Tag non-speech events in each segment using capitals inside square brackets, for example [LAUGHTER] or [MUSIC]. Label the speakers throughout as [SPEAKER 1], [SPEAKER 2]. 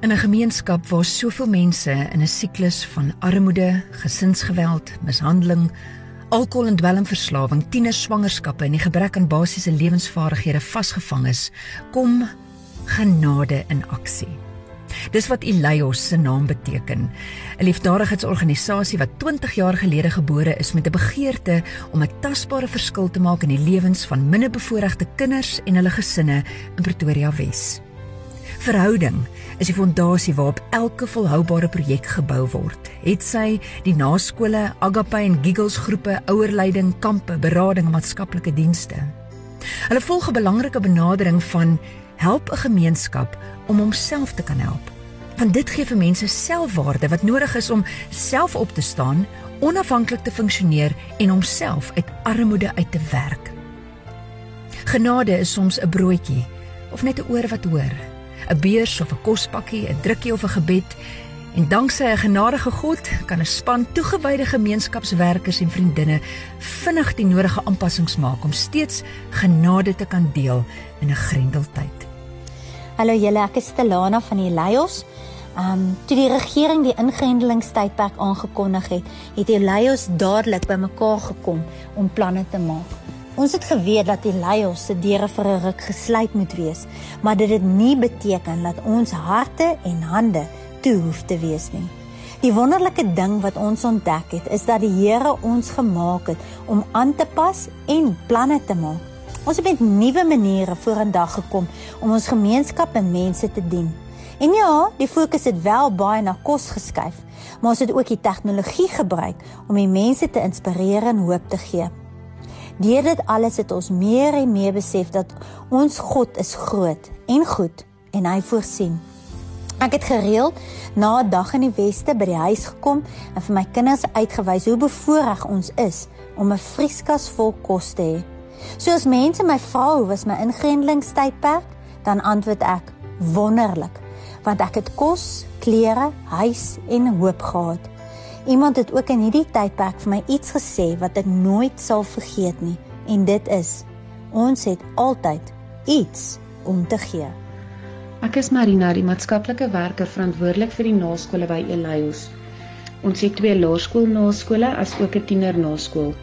[SPEAKER 1] In 'n gemeenskap waar soveel mense in 'n siklus van armoede, gesinsgeweld, mishandeling, alkohol en dwelmverslawing, tienerswangerskappe en die gebrek aan basiese lewensvaardighede vasgevang is, kom genade in aksie. Dis wat Elios se naam beteken. 'n Liefdadigheidsorganisasie wat 20 jaar gelede gebore is met 'n begeerte om 'n tasbare verskil te maak in die lewens van minderbevoorregte kinders en hulle gesinne in Pretoria Wes. Verhouding is die fondasie waarop elke volhoubare projek gebou word. Het sy die naskole, Agape en Giggles groepe, ouerleiding, kampe, berading maatskaplike dienste. Hulle volg 'n belangrike benadering van help 'n gemeenskap om homself te kan help. Want dit gee vir mense selfwaarde wat nodig is om self op te staan, onafhanklik te funksioneer en homself uit armoede uit te werk. Genade is soms 'n broodjie of net 'n oor wat hoor, 'n beurs of 'n kospakkie, 'n drukkie of 'n gebed. En danksy 'n genadige God kan 'n span toegewyde gemeenskapswerkers en vriendinne vinnig die nodige aanpassings maak om steeds genade te kan deel in 'n grendeltyd.
[SPEAKER 2] Hallo julle, ek is Stelana van die Leios. Um toe die regering die ingrendelingstydperk aangekondig het, het die Leios dadelik bymekaar gekom om planne te maak. Ons het geweet dat die Leios se deure vir 'n ruk gesluit moet wees, maar dit het nie beteken dat ons harte en hande toe hoef te wees nie. Die wonderlike ding wat ons ontdek het, is dat die Here ons gemaak het om aan te pas en planne te maak. Ons het met nuwe maniere vorendag gekom om ons gemeenskap en mense te dien. En ja, die fokus het wel baie na kos geskuif, maar ons het ook die tegnologie gebruik om die mense te inspireer en hoop te gee. Deur dit alles het ons meer en meer besef dat ons God is groot en goed en hy voorsien. Ek het gereeld na 'n dag in die weste by die huis gekom en vir my kinders uitgewys hoe bevoorreg ons is om 'n vrieskas vol kos te hê. So as mense my vra hoe was my ingrendelingstydperk, dan antwoord ek wonderlik, want ek het kos, klere, huis en hoop gehad. Iemand het ook in hierdie tydperk vir my iets gesê wat ek nooit sal vergeet nie, en dit is: ons het altyd iets om te gee.
[SPEAKER 3] Ek is Marina, die maatskaplike werker verantwoordelik vir die naskole by Elios. Ons het twee laerskoolnaskole as ook 'n tienernaskool.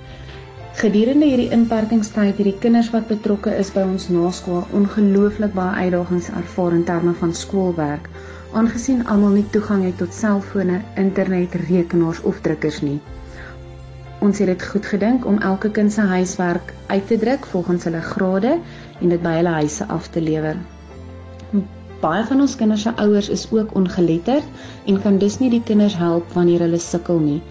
[SPEAKER 3] Gedurende hierdie inperkingstyd het die kinders wat betrokke is by ons naskool ongelooflik baie uitdagings ervaar in terme van skoolwerk, aangesien almal nie toegang het tot selfone, internet, rekenaars of drukkers nie. Ons het dit goed gedink om elke kind se huiswerk uit te druk volgens hulle grade en dit by hulle huise af te lewer. Baie van ons kinders se ouers is ook ongeletterd en kan dus nie die kinders help wanneer hulle sukkel nie.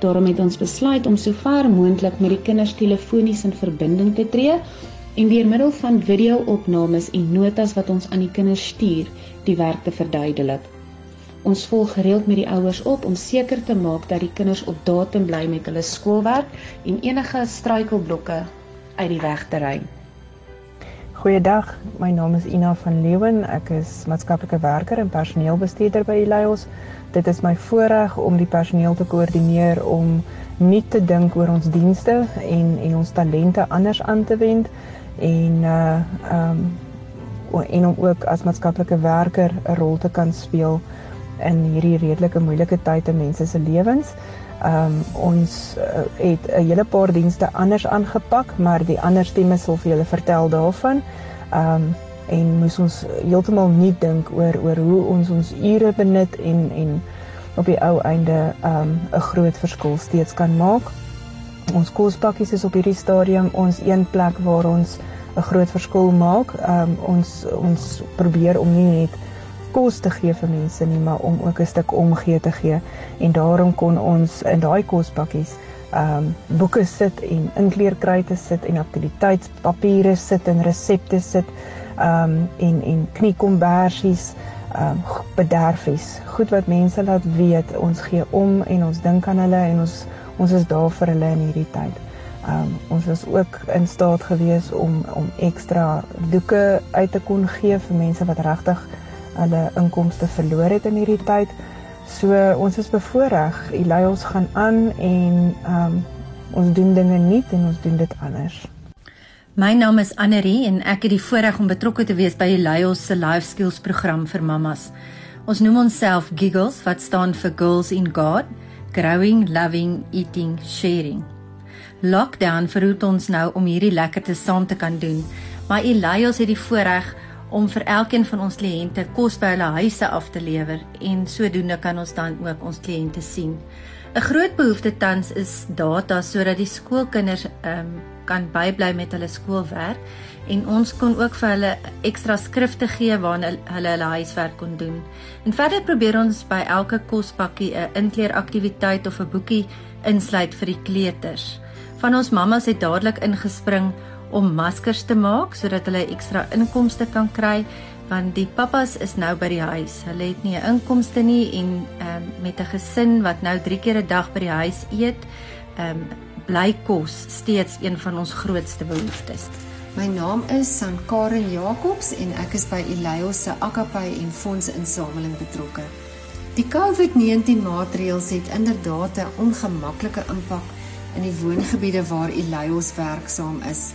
[SPEAKER 3] Daarom het ons besluit om sover moontlik met die kinders telefonies in verbinding te tree en deur middel van video-opnames en notas wat ons aan die kinders stuur, die werk te verduidelik. Ons volg gereeld met die ouers op om seker te maak dat die kinders op datum bly met hulle skoolwerk en enige struikelblokke uit die weg te ry.
[SPEAKER 4] Goeiedag, my naam is Ina van Leeuwen. Ek is maatskaplike werker en personeelbestuurder by Elios dit is my voorreg om die personeel te koördineer om nie te dink oor ons dienste en en ons talente anders aan te wend en uh um en om ook as maatskaplike werker 'n rol te kan speel in hierdie redelike moeilike tyd in mense se lewens. Um ons uh, het 'n hele paar dienste anders aangepak, maar die ander stemme sal vir julle vertel daarvan. Um en moes ons heeltemal nie dink oor oor hoe ons ons ure benut en en op die ou einde um 'n groot verskil steeds kan maak. Ons kospakkies is op hierdie stadium ons een plek waar ons 'n groot verskil maak. Um ons ons probeer om nie net kos te gee vir mense nie, maar om ook 'n stuk omgee te gee en daarom kon ons in daai kospakkies um boeke sit en inkleerkruite sit en aktiwiteitspapiere sit en resepte sit um en en kniekombersies um bederfies goed wat mense laat weet ons gee om en ons dink aan hulle en ons ons is daar vir hulle in hierdie tyd. Um ons was ook in staat gewees om om ekstra doeke uit te kon gee vir mense wat regtig hulle inkomste verloor het in hierdie tyd. So ons is bevoorreg. Lei ons gaan aan en um ons doen dinge nuut en ons doen dit anders.
[SPEAKER 5] My naam is Annerie en ek het die voorreg om betrokke te wees by die Lyos se Life Skills program vir mammas. Ons noem onsself Giggles wat staan vir Girls in God, Growing, Loving, Eating, Sharing. Lockdown verhoed ons nou om hierdie lekkerte saam te kan doen, maar Elias het die voorreg om vir elkeen van ons kliënte kos by hulle huise af te lewer en sodoende kan ons dan ook ons kliënte sien. 'n Groot behoefte tans is data sodat die skoolkinders ehm um, kan bybly met hulle skoolwerk en ons kon ook vir hulle ekstra skrifte gee waarna hulle hulle huiswerk kon doen. En verder probeer ons by elke kospakkie 'n inkleeraktiwiteit of 'n boekie insluit vir die kleuters. Van ons mammas het dadelik ingespring om maskers te maak sodat hulle ekstra inkomste kan kry want die pappas is nou by die huis. Hulle het nie 'n inkomste nie en ehm um, met 'n gesin wat nou 3 keer 'n dag by die huis eet, ehm um, bly kos steeds een van ons grootste behoeftes.
[SPEAKER 6] My naam is Sankaren Jacobs en ek is by Elios se Akapai en fondsinsameling betrokke. Die COVID-19 maatreëls het inderdaad 'n ongemaklike impak in die woongebiede waar Elios werksaam is.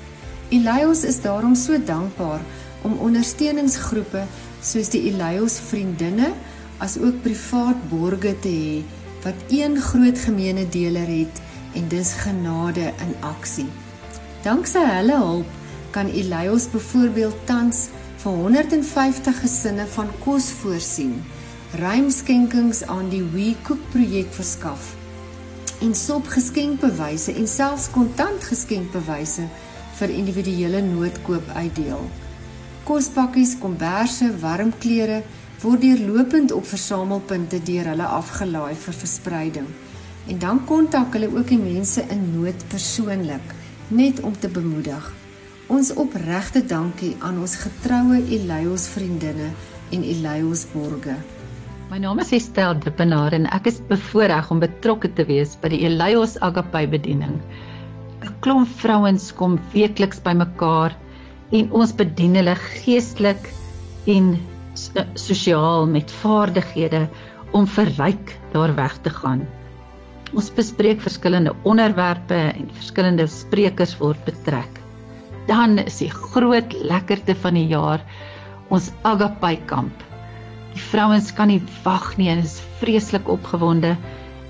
[SPEAKER 6] Elios is daarom so dankbaar om ondersteuningsgroepe soos die Elios vriendinne as ook privaat borge te hê wat een groot gemeene deler het en dis genade in aksie. Danksy hulle hulp kan Elios byvoorbeeld tans vir 150 gesinne van kos voorsien, ruimskenkings aan die We Cook projek verskaf en sop geskenkbewyse en selfs kontant geskenkbewyse vir individuele noodkoop uitdeel. Kospakkies, komberse, warm klere word deurlopend op versamelpunte deur hulle afgelaai vir verspreiding. En dan kontak hulle ook die mense in nood persoonlik net om te bemoedig. Ons opregte dankie aan ons getroue Elios vriendinne en Elios borge.
[SPEAKER 7] My naam is Estel Dippenaar en ek is bevoorreg om betrokke te wees by die Elios Agape bediening. 'n Klomp vrouens kom weekliks bymekaar en ons bedien hulle geestelik en sosiaal met vaardighede om verryk daar weg te gaan. Ons bespreek verskillende onderwerpe en verskillende sprekers word betrek dan is die groot lekkerte van die jaar ons Agapai kamp. Die vrouens kan nie wag nie en is vreeslik opgewonde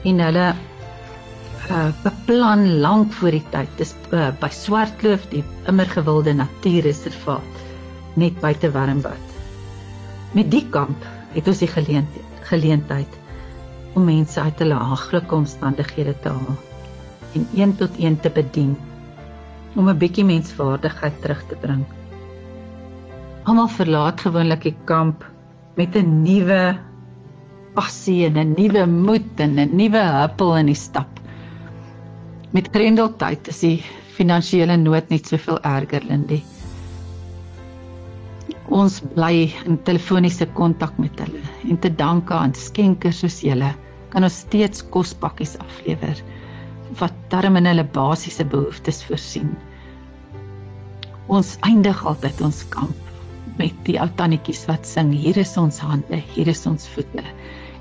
[SPEAKER 7] en hulle uh, beplan lank voor die tyd. Dis uh, by Swartkloof, die immer gewilde natuurreservaat net buite Warmbad. Met die kamp het ons die geleentheid geleentheid om mense uit hulle haglike omstandighede te haal en een tot een te bedien om 'n bietjie menswaardigheid terug te bring. Almal verlaat gewoonlik die kamp met 'n nuwe passie en 'n nuwe moed en 'n nuwe huppel in die stap. Met Grendeltyd is die finansiële nood net soveel erger, Lindie. Ons bly in telefoniese kontak met hulle en te danke aan skenkers soos julle kan ons steeds kospakkies aflewer wat darm in hulle basiese behoeftes voorsien. Ons eindig altyd ons kamp met die ou tannetjies wat sing: Hier is ons hande, hier is ons voete.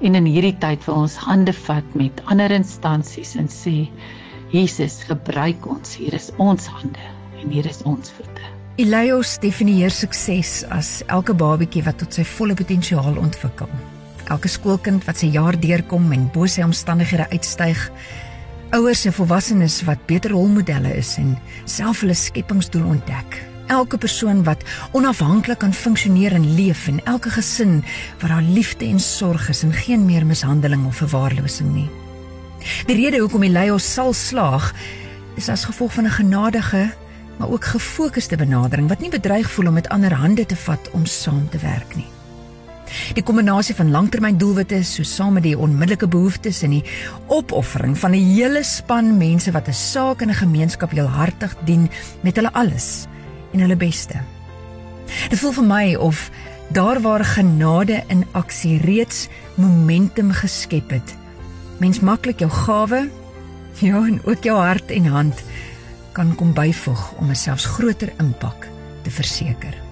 [SPEAKER 7] En in hierdie tyd wil ons hande vat met ander instansies en sê: Jesus, gebruik ons. Hier is ons hande en hier is ons voete.
[SPEAKER 1] Elios definieer sukses as elke babatjie wat tot sy volle potensiaal ontwikkel. Elke skoolkind wat sy jaar deurkom en bo sy omstandighede uitstyg ouers en volwassenes wat beter rolmodelle is en self hulle skepingsdoel ontdek. Elke persoon wat onafhanklik kan funksioneer en leef en elke gesin waar daar liefde en sorg is en geen meer mishandeling of verwaarlosing nie. Die rede hoekom die leiers sal slaag is as gevolg van 'n genadige maar ook gefokusde benadering wat nie bedreig voel om met ander hande te vat om saam te werk nie. Die kombinasie van langtermyndoelwitte, so saam met die onmiddellike behoeftes en die opoffering van 'n hele span mense wat 'n saak in 'n gemeenskap heelhartig dien met hulle alles en hulle beste. Dit voel vir my of daar waar genade in aksie reeds momentum geskep het, mens maklik jou gawe, [LAUGHS] ja, en ook jou hart en hand kan kom byvoeg om 'n selfs groter impak te verseker.